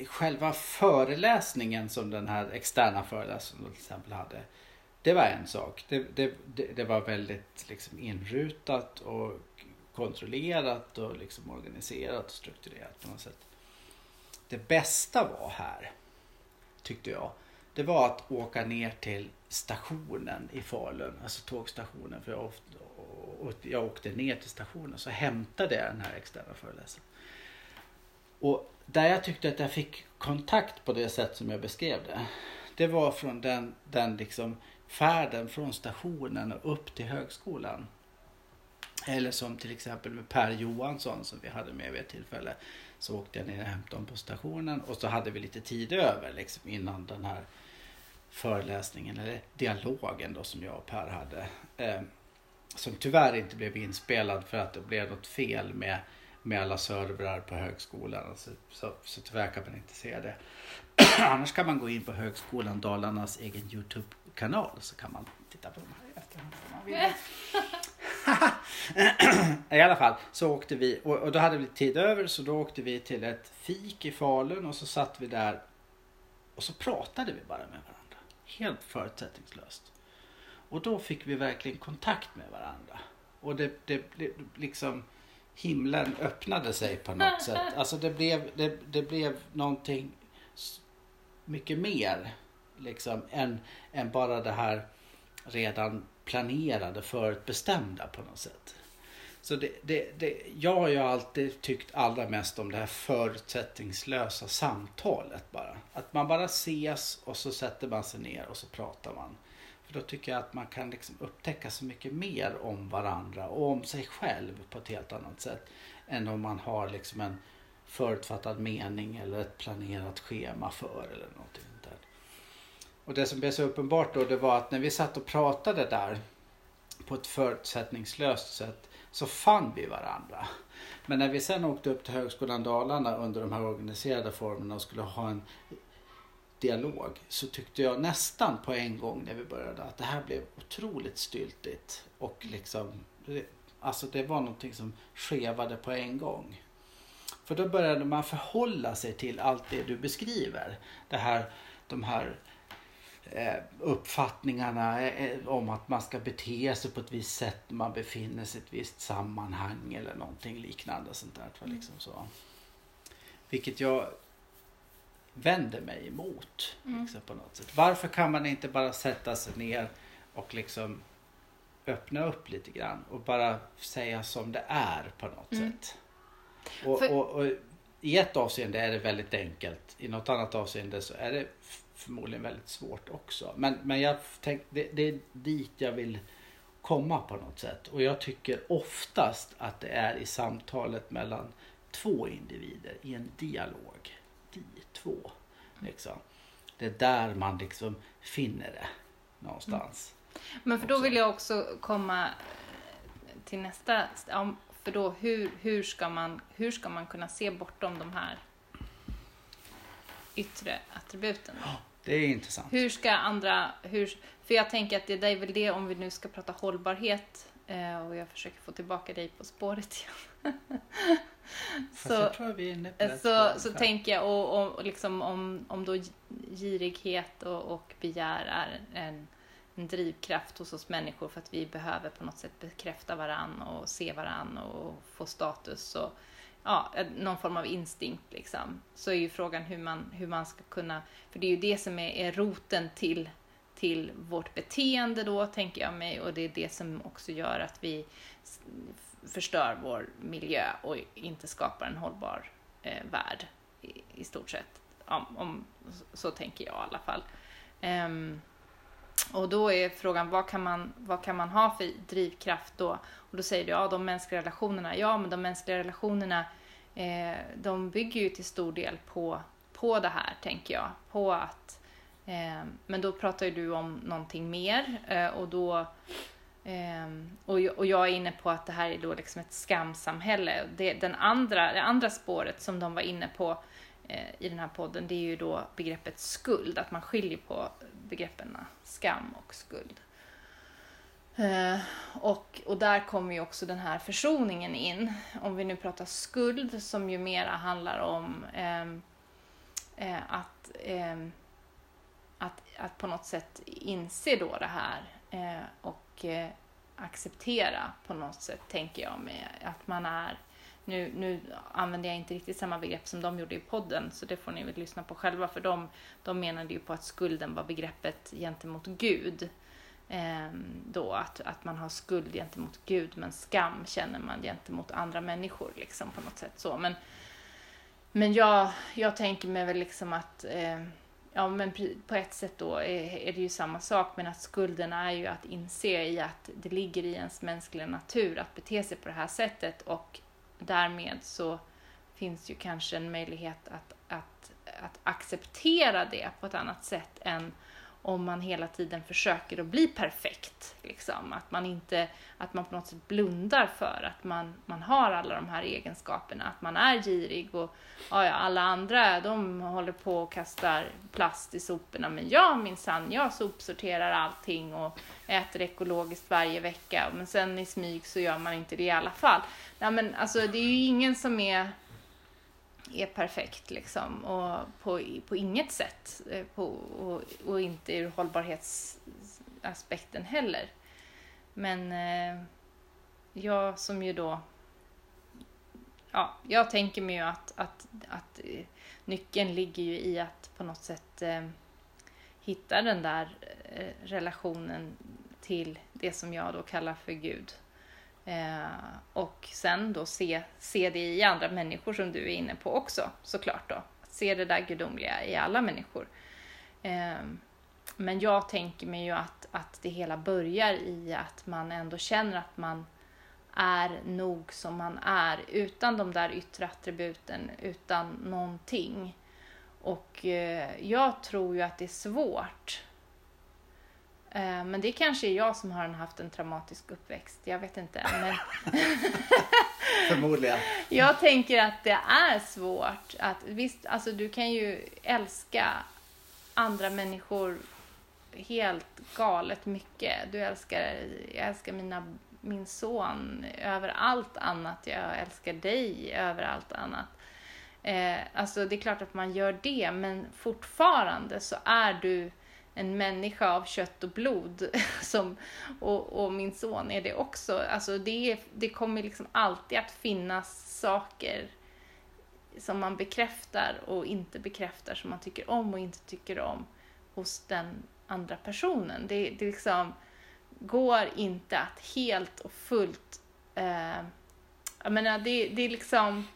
själva föreläsningen som den här externa föreläsaren till exempel hade. Det var en sak. Det, det, det, var väldigt liksom inrutat och kontrollerat och liksom organiserat och strukturerat på något sätt. Det bästa var här, tyckte jag, det var att åka ner till stationen i Falun, alltså tågstationen. För jag, ofta, och jag åkte ner till stationen så hämtade jag den här externa föreläsaren. Och där jag tyckte att jag fick kontakt på det sätt som jag beskrev det. Det var från den, den liksom färden från stationen och upp till högskolan. Eller som till exempel med Per Johansson som vi hade med vid ett tillfälle. Så åkte jag ner och hämtade honom på stationen och så hade vi lite tid över liksom innan den här föreläsningen eller dialogen då som jag och Per hade. Eh, som tyvärr inte blev inspelad för att det blev något fel med, med alla servrar på högskolan. Så, så, så tyvärr kan man inte se det. (clears throat) Annars kan man gå in på Högskolan Dalarnas egen Youtube-kanal så kan man titta på de här i efterhand om man vill. (clears throat) I alla fall så åkte vi och, och då hade vi tid över så då åkte vi till ett fik i Falun och så satt vi där och så pratade vi bara med varandra. Helt förutsättningslöst. Och då fick vi verkligen kontakt med varandra. Och det, det, det liksom himlen öppnade sig på något (laughs) sätt. Alltså det blev, det, det blev någonting mycket mer liksom än, än bara det här redan planerade, förutbestämda på något sätt. Så det, det, det, jag har ju alltid tyckt allra mest om det här förutsättningslösa samtalet bara. Att man bara ses och så sätter man sig ner och så pratar man. För då tycker jag att man kan liksom upptäcka så mycket mer om varandra och om sig själv på ett helt annat sätt. Än om man har liksom en förutfattad mening eller ett planerat schema för eller någonting. Och det som blev så uppenbart då det var att när vi satt och pratade där på ett förutsättningslöst sätt så fann vi varandra. Men när vi sen åkte upp till Högskolan Dalarna under de här organiserade formerna och skulle ha en dialog så tyckte jag nästan på en gång när vi började att det här blev otroligt styltigt och liksom alltså det var någonting som skevade på en gång. För då började man förhålla sig till allt det du beskriver. Det här, de här uppfattningarna eh, om att man ska bete sig på ett visst sätt när man befinner sig i ett visst sammanhang eller någonting liknande. Sånt där, mm. liksom så. Vilket jag vänder mig emot. Mm. Liksom, på något sätt. Varför kan man inte bara sätta sig ner och liksom öppna upp lite grann och bara säga som det är på något mm. sätt. Och, För... och, och, I ett avseende är det väldigt enkelt. I något annat avseende så är det förmodligen väldigt svårt också. Men, men jag tänk, det, det är dit jag vill komma på något sätt. Och jag tycker oftast att det är i samtalet mellan två individer i en dialog. De två. Liksom. Det är där man liksom finner det någonstans. Mm. Men för då vill jag också komma till nästa. För då hur, hur, ska man, hur ska man kunna se bortom de här yttre attributen? Det är intressant. Hur ska andra, hur, för jag tänker att det är väl det om vi nu ska prata hållbarhet eh, och jag försöker få tillbaka dig på spåret igen. (laughs) så, så, så tänker jag, och, och, och liksom om, om då girighet och, och begär är en, en drivkraft hos oss människor för att vi behöver på något sätt bekräfta varann och se varann och få status och ja, eh, någon form av instinkt liksom, så är ju frågan hur man, hur man ska kunna, för det är ju det som är, är roten till, till vårt beteende då, tänker jag mig, och det är det som också gör att vi förstör vår miljö och inte skapar en hållbar eh, värld i, i, stort sett. Om, om, så tänker jag i alla fall. Um, och då är frågan vad kan, man, vad kan man ha för drivkraft då? Och då säger du ja, de mänskliga relationerna. Ja, men de mänskliga relationerna eh, de bygger ju till stor del på, på det här, tänker jag. På att, eh, men då pratar ju du om någonting mer eh, och då Um, och, och jag är inne på att det här är då liksom ett skamsamhälle. Det, den andra, det andra spåret som de var inne på eh, i den här podden, det är ju då begreppet skuld, att man skiljer på begreppen skam och skuld. Eh, och, och där kommer ju också den här försoningen in. Om vi nu pratar skuld, som ju mera handlar om ehm, eh, att, ehm, att, att på något sätt inse då det här eh, och eh, acceptera på något sätt, tänker jag, med att man är nu, nu använder jag inte riktigt samma begrepp som de gjorde i podden, så det får ni väl lyssna på själva, för de, de menade ju på att skulden var begreppet gentemot Gud. Ehm, då att, att man har skuld gentemot Gud, men skam känner man gentemot andra människor, liksom på något sätt så. Men, men jag, jag tänker mig väl liksom att eh, Ja, men på ett sätt då är det ju samma sak, men att skulden är ju att inse i att det ligger i ens mänskliga natur att bete sig på det här sättet och därmed så finns ju kanske en möjlighet att, att, att acceptera det på ett annat sätt än om man hela tiden försöker att bli perfekt. Liksom. Att, man inte, att man på något sätt blundar för att man, man har alla de här egenskaperna. Att man är girig och ja, alla andra de håller på och kastar plast i soporna men jag minsann, jag sopsorterar allting och äter ekologiskt varje vecka men sen i smyg så gör man inte det i alla fall. Nej, men alltså, det är ju ingen som är är perfekt liksom och på, på inget sätt eh, på, och, och inte ur hållbarhetsaspekten heller. Men eh, jag som ju då ja, jag tänker mig ju att, att, att eh, nyckeln ligger ju i att på något sätt eh, hitta den där eh, relationen till det som jag då kallar för Gud. Eh, och sen då se, se det i andra människor som du är inne på också såklart då. Se det där gudomliga i alla människor. Eh, men jag tänker mig ju att, att det hela börjar i att man ändå känner att man är nog som man är utan de där yttre attributen, utan någonting. Och eh, jag tror ju att det är svårt men det kanske är jag som har haft en traumatisk uppväxt. Jag vet inte. Men (laughs) Förmodligen. jag tänker att det är svårt. Att, visst, alltså du kan ju älska andra människor helt galet mycket. Du älskar, jag älskar mina, min son över allt annat. Jag älskar dig över allt annat. Eh, alltså det är klart att man gör det, men fortfarande så är du en människa av kött och blod. (laughs) Som, och, och, min son är det också. Alltså det, det kommer liksom alltid att finnas saker som man bekräftar och inte bekräftar, som man tycker om och inte tycker om hos den andra personen. Det, det liksom går inte att helt och fullt... Eh, jag menar, det, det är liksom...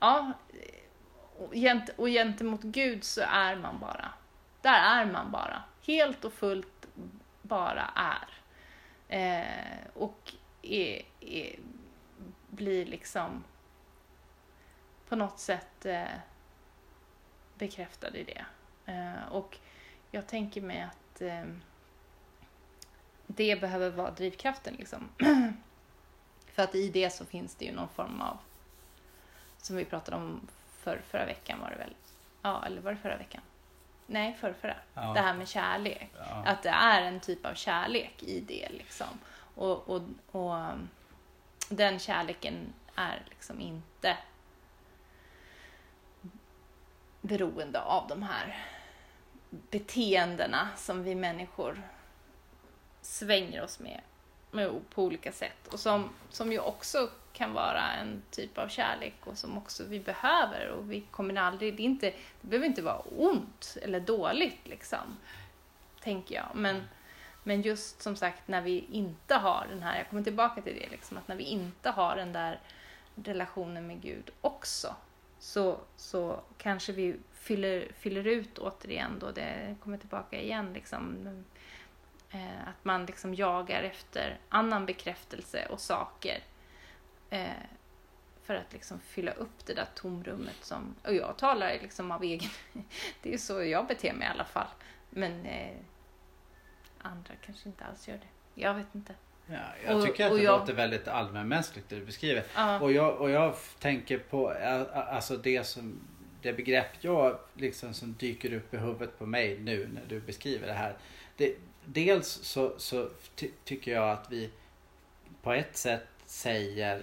Ja, och gentemot Gud så är man bara där är man bara. Helt och fullt bara är. Eh, och är, är, blir liksom på något sätt eh, bekräftad i det. Eh, och jag tänker mig att eh, det behöver vara drivkraften liksom. (clears throat) För att i det så finns det ju någon form av, som vi pratade om för, förra veckan var det väl? Ja, eller var det förra veckan? Nej förrförra. Ja. Det här med kärlek. Ja. Att det är en typ av kärlek i det liksom. Och, och, och um, den kärleken är liksom inte beroende av de här beteendena som vi människor svänger oss med, med på olika sätt. Och som, som ju också kan vara en typ av kärlek och som också vi behöver och vi kommer aldrig, det, inte, det behöver inte vara ont eller dåligt liksom, tänker jag. Men, men just som sagt när vi inte har den här, jag kommer tillbaka till det, liksom, att när vi inte har den där relationen med Gud också så, så kanske vi fyller, fyller ut återigen då det kommer tillbaka igen liksom. Eh, att man liksom jagar efter annan bekräftelse och saker. Eh, för att liksom fylla upp det där tomrummet som, och jag talar liksom av egen, (laughs) det är så jag beter mig i alla fall. Men eh, andra kanske inte alls gör det. Jag vet inte. Ja, jag Och- tycker att och det jag- låter väldigt allmänmänskligt det du beskriver. Och, jag, och jag tänker på alltså det som det begrepp jag liksom som dyker upp i huvudet på mig nu när du beskriver det här. Det, dels så, så ty, tycker jag att vi på ett sätt säger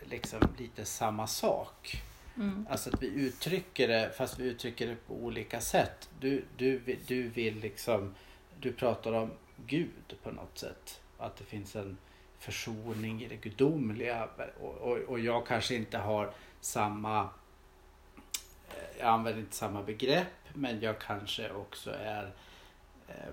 liksom lite samma sak. Mm. Alltså att vi uttrycker det fast vi uttrycker det på olika sätt. Du, du, du vill liksom, du pratar om Gud på något sätt. Att det finns en försoning i det gudomliga. Och, och, och jag kanske inte har samma, eh, jag använder inte samma begrepp men jag kanske också är, eh,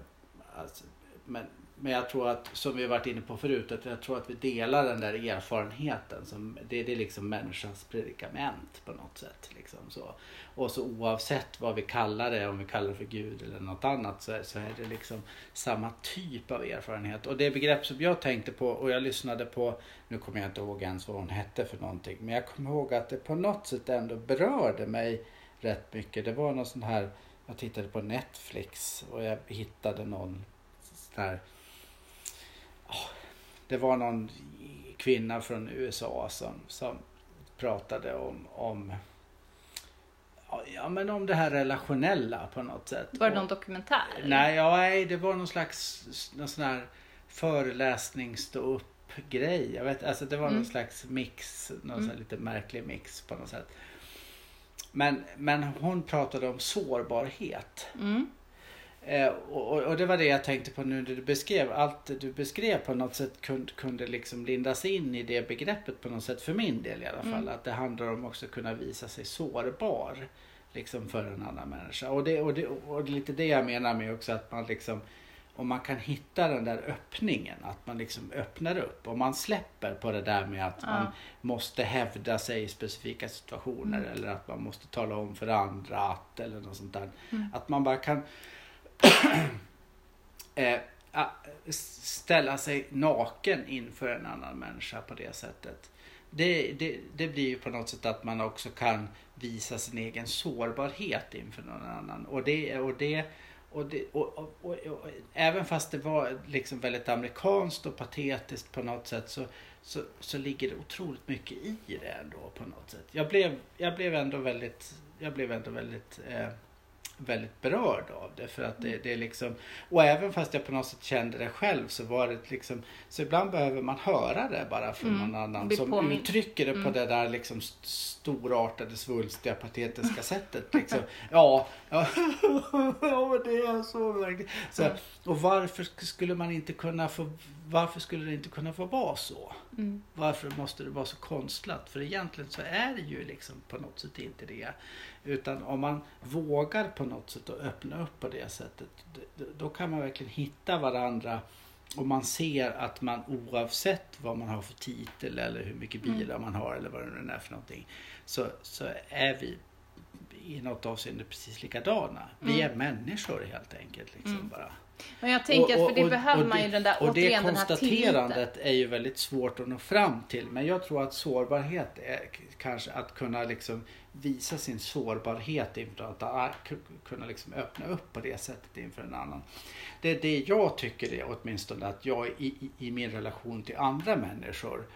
alltså, men, men jag tror att, som vi varit inne på förut, att jag tror att vi delar den där erfarenheten. Som, det, det är liksom människans predikament på något sätt. Liksom så. Och så oavsett vad vi kallar det, om vi kallar det för Gud eller något annat, så är, så är det liksom samma typ av erfarenhet. Och det begrepp som jag tänkte på, och jag lyssnade på, nu kommer jag inte ihåg ens vad hon hette för någonting, men jag kommer ihåg att det på något sätt ändå berörde mig rätt mycket. Det var någon sån här, jag tittade på Netflix och jag hittade någon sån här det var någon kvinna från USA som, som pratade om, om Ja men om det här relationella på något sätt. Var det någon dokumentär? Nej, ja, nej, det var någon slags någon sån här föreläsning stå upp grej. Jag vet, alltså det var någon Mm. slags mix, någon Mm. lite märklig mix på något sätt. Men, men hon pratade om sårbarhet. Mm. Eh, och, och- och det var det jag tänkte på nu när du beskrev. Allt du beskrev på något sätt kunde, kunde liksom lindas in i det begreppet på något sätt för min del i alla fall. Mm. Att det handlar om också att kunna visa sig sårbar. Liksom för en annan människa. Och det, och, det, och det är lite det jag menar med också att man liksom om man kan hitta den där öppningen, att man liksom öppnar upp. Om man släpper på det där med att Ja. man måste hävda sig i specifika situationer Mm. eller att man måste tala om för andra att eller något sånt där. Mm. Att man bara kan (clears throat) eh, ställa sig naken inför en annan människa på det sättet. Det, det, det blir ju på något sätt att man också kan visa sin egen sårbarhet inför någon annan. Och det, och det, och det och, och, och, och, även fast det var liksom väldigt amerikanskt och patetiskt på något sätt så, så, så ligger det otroligt mycket i det ändå på något sätt. Jag blev, jag blev ändå väldigt, jag blev ändå väldigt eh, väldigt berörd av det. För att det, det är liksom, och även fast jag på något sätt kände det själv så var det liksom, så ibland behöver man höra det bara från Mm, någon annan som uttrycker det på Mm. det där liksom st- storartade, svulstiga, patetiska (laughs) sättet. Liksom. Ja, (laughs) ja, ja, det är så verkligen. Så, Mm. och varför sk- skulle man inte kunna få, varför skulle det inte kunna få vara så? Mm. Varför måste det vara så konstlat? För egentligen så är det ju liksom på något sätt inte det. Utan om man vågar på något sätt att öppna upp på det sättet. Då kan man verkligen hitta varandra. Och man ser att man oavsett vad man har för titel eller hur mycket Mm. bilar man har eller vad det nu är för någonting. Så, så är vi i något avseende precis likadana. Vi Mm. är människor helt enkelt. Liksom Mm. bara. Men jag tänker att för det behöver man ju den där, och det konstaterandet är ju väldigt svårt att nå fram till. Men jag tror att sårbarhet är kanske att kunna liksom visa sin sårbarhet inför att kunna liksom öppna upp på det sättet inför en annan. Det är det jag tycker är åtminstone att jag i, i, i min relation till andra människor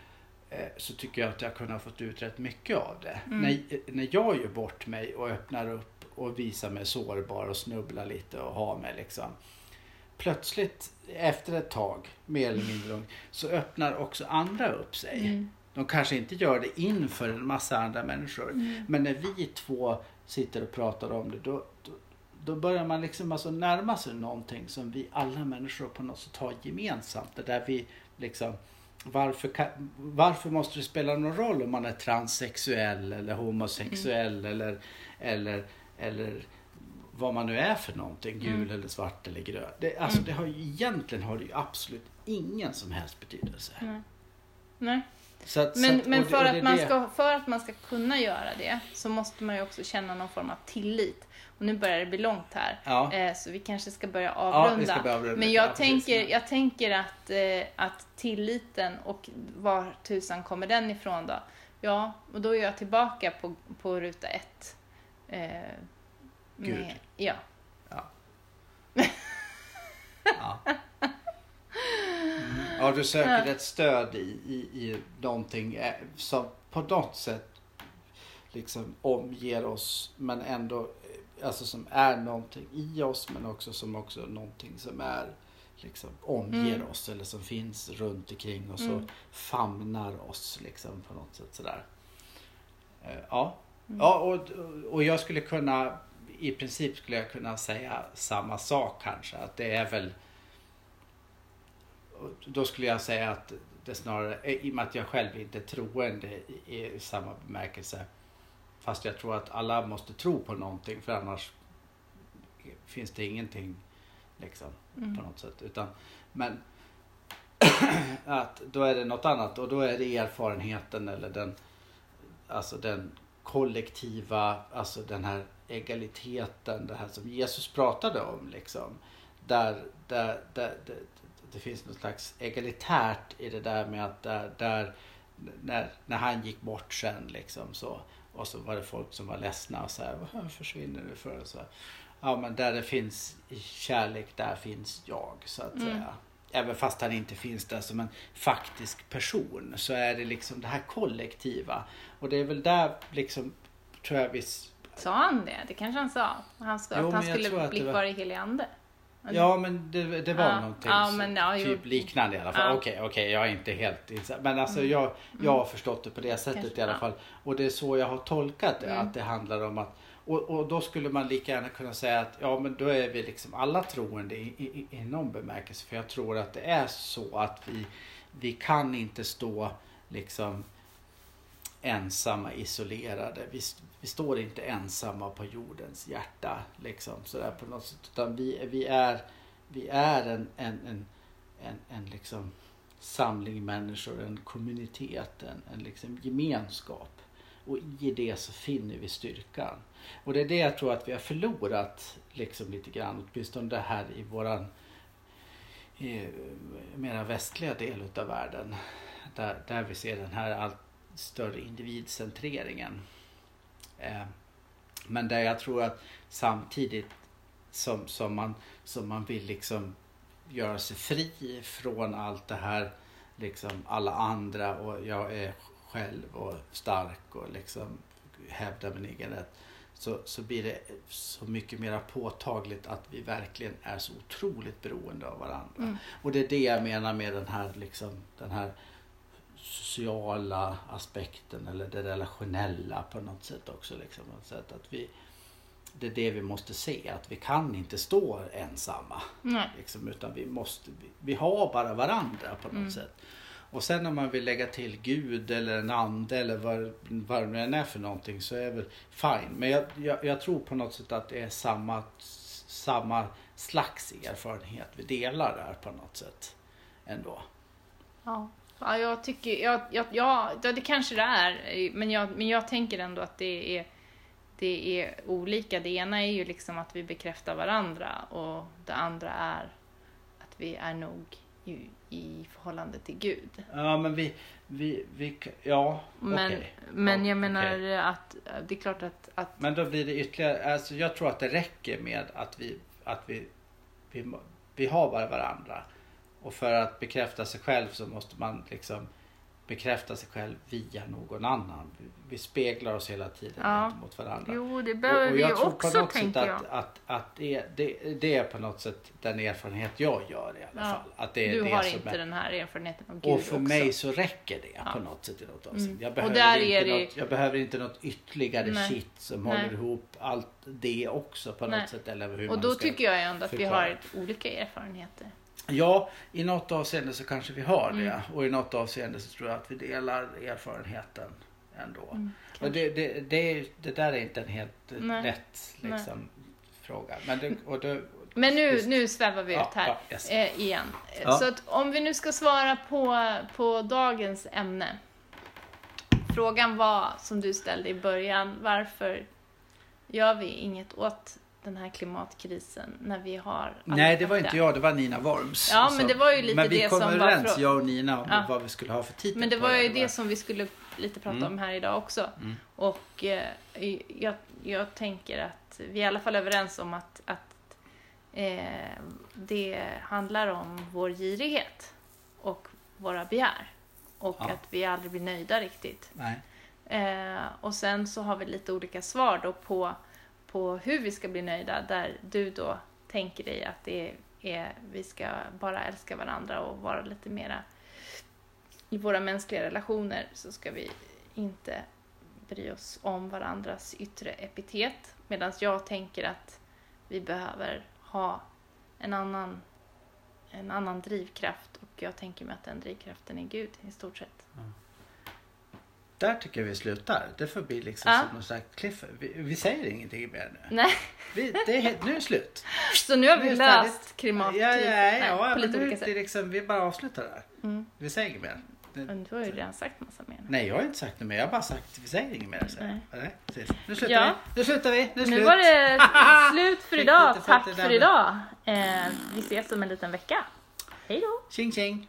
eh, så tycker jag att jag har kunnat fått ut rätt mycket av det. Mm. När, när jag gör bort mig och öppnar upp och visar mig sårbar och snubblar lite och har mig liksom plötsligt efter ett tag, mer eller mindre långt, så öppnar också andra upp sig. Mm. De kanske inte gör det inför en massa andra människor. Mm. Men när vi två sitter och pratar om det då, då, då börjar man liksom alltså närma sig någonting som vi alla människor på något sätt har gemensamt. Det där vi liksom varför, kan, varför måste det spela någon roll om man är transsexuell eller homosexuell eller, eller, eller vad man nu är för någonting, gul Mm. eller svart eller grön. Det, alltså Mm. det har ju, egentligen har det ju absolut ingen som helst betydelse. Nej. Nej. Så att, så Men, att, för, det att man det- ska, för att man ska kunna göra det så måste man ju också känna någon form av tillit. Och nu börjar det bli långt här. Ja. Eh, så vi kanske ska börja Ja, avrunda. vi ska börja avrunda. Men jag, Ja, precis. tänker, jag tänker att, eh, att tilliten och var tusan kommer den ifrån då? Ja, och då är jag tillbaka på, på ruta ett. Eh, Gud. ja. Ja. (laughs) Ja. Mm. ja, du söker ett stöd i, i, i någonting eh, som på något sätt liksom omger oss men ändå eh, alltså som är någonting i oss men också som också någonting som är liksom omger Mm. oss eller som finns runt omkring oss Mm. och famnar oss liksom på något sätt sådär. Eh, Ja, Mm. ja och, och jag skulle kunna i princip skulle jag kunna säga samma sak kanske att det är väl då skulle jag säga att det snarare, i och med att jag själv inte är troende i, i samma bemärkelse. Fast jag tror att alla måste tro på någonting för annars finns det ingenting liksom Mm. på något sätt. Utan, men (clears throat) att då är det något annat och då är det erfarenheten eller den, alltså den kollektiva, alltså den här egaliteten, det här som Jesus pratade om liksom. Där, där, där, där det finns något slags egalitärt i det där med att där, där när, när han gick bort sen liksom så och så var det folk som var ledsna och så här, vad försvinner du för? Och så. Ja men där det finns kärlek, där finns jag så att Mm. säga. Även fast han inte finns där som en faktisk person så är det liksom det här kollektiva. Och det är väl där liksom, tror jag vi... Sa han det? Det kanske han sa. Han ska, Jo, att han skulle bli var- kvar i helig ande. Ja men det, det var Ja, någonting ja, men ja, jo. typ liknande i alla fall. Okej, okej, jag är inte helt insatt. Men alltså Mm. jag, jag har förstått det på det sättet Kanske, i alla fall. Och det är så jag har tolkat det. Mm. Att det handlar om att och, och då skulle man lika gärna kunna säga att ja men då är vi liksom alla troende i, i, i- i någon bemärkelse. För jag tror att det är så att vi, vi kan inte stå liksom ensamma, isolerade. Vi, vi står inte ensamma på jordens hjärta. Liksom, sådär på något sätt. Utan vi, vi är, vi är en, en, en, en, en liksom samling människor, en kommunitet, en, en liksom gemenskap. Och i det så finner vi styrkan. Och det är det jag tror att vi har förlorat liksom lite grann, åtminstone det här i våran i, mera västliga del utav världen. Där, där vi ser den här allt större individcentreringen. Eh, men där jag tror att samtidigt som, som, man, som man vill liksom göra sig fri från allt det här, liksom alla andra och jag är själv och stark och liksom hävdar min egen rätt. Så, så blir det så mycket mer påtagligt att vi verkligen är så otroligt beroende av varandra. Mm. Och det är det jag menar med den här, liksom, den här sociala aspekten eller det relationella på något sätt också. Liksom, sätt att vi, det är det vi måste se, att vi kan inte stå ensamma. Nej. Liksom, utan vi måste, vi, vi har bara varandra på något Mm. sätt. Och sen om man vill lägga till Gud eller en ande eller vad, vad det nu än är för någonting så är väl fine. Men jag, jag, jag tror på något sätt att det är samma, samma slags erfarenhet vi delar där på något sätt. Ändå. Ja. Ja, jag tycker... Ja, ja, ja, det kanske det är. Men jag, men jag tänker ändå att det är, det är olika. Det ena är ju liksom att vi bekräftar varandra och det andra är att vi är nog i, i förhållande till Gud. Ja men vi, vi, vi ja Men, okej. men Ja, jag menar okej. att det är klart att, att Men då blir det ytterligare, alltså jag tror att det räcker med att vi, att vi, vi, vi har bara varandra. Och för att bekräfta sig själv så måste man liksom bekräfta sig själv via någon annan. Vi, vi speglar oss hela tiden Ja. gentemot varandra. jo, det Och- behöver och vi jag ju tror på också något sätt tänker jag. att, att, att det, det, det är på något sätt den erfarenhet jag gör i alla Ja. fall. Att det är Du det har som inte är, den här erfarenheten av Gud och för också. mig så räcker det Ja. på något sätt i något avseende. Mm. Jag, Och behöver inte det- något, jag behöver inte något ytterligare Nej. shit som Nej. håller ihop allt det också på Nej. något sätt. Eller hur Och då tycker jag ändå att vi förklara. har olika erfarenheter. Ja, i något avseende så kanske vi har det. Mm. Och i något avseende så tror jag att vi delar erfarenheten ändå. Mm, och det, det, det, det där är inte en helt Nej. lätt liksom, fråga. Men det, och det, Men nu, nu svävar vi Ja, ut här ja, yes. eh, igen. Ja. Så att om vi nu ska svara på, på dagens ämne. frågan var, som du ställde i början, varför gör vi inget åt den här klimatkrisen när vi har Nej, det var inte jag, det var Nina Worms. Ja, men det var ju lite men vi det kom som var överens, frå- jag och Nina, om Ja. vad vi skulle ha för titel Men det var ju va? det som vi skulle lite prata Mm. om här idag också. Mm. Och eh, jag, jag tänker att vi är i alla fall överens om att, att eh, det handlar om vår girighet och våra begär. Och Ja. att vi aldrig blir nöjda riktigt. Nej. Eh, och sen så har vi lite olika svar då på, på hur vi ska bli nöjda. Där du då tänker dig att det är, vi ska bara älska varandra och vara lite mera i våra mänskliga relationer så ska vi inte bry oss om varandras yttre epitet. Medan jag tänker att vi behöver ha en annan, en annan drivkraft och jag tänker mig att den drivkraften är Gud i stort sett. Mm. Där tycker jag vi slutar. Det får bli liksom Ja. som någon slags cliff. Vi, vi säger ingenting mer nu. Nej, Vi, det nu är det slut. (laughs) så nu har Nu vi färdigt. löst klimatkrisen Ja, ja, Nej, ja, på lite nu, olika sätt. liksom, vi bara avslutar där. Mm. Vi säger inget mer. Det, Men du har ju redan sagt massa mer. nej, jag har inte sagt något mer. Jag har bara sagt vi säger inget mer. jag. Nej. precis. Nu slutar Ja. vi. Nu slutar vi. Nu Nu slut. var det (laughs) slut för idag. Tack för idag. Eh, vi ses om en liten vecka. Hej då! Tjing tjing.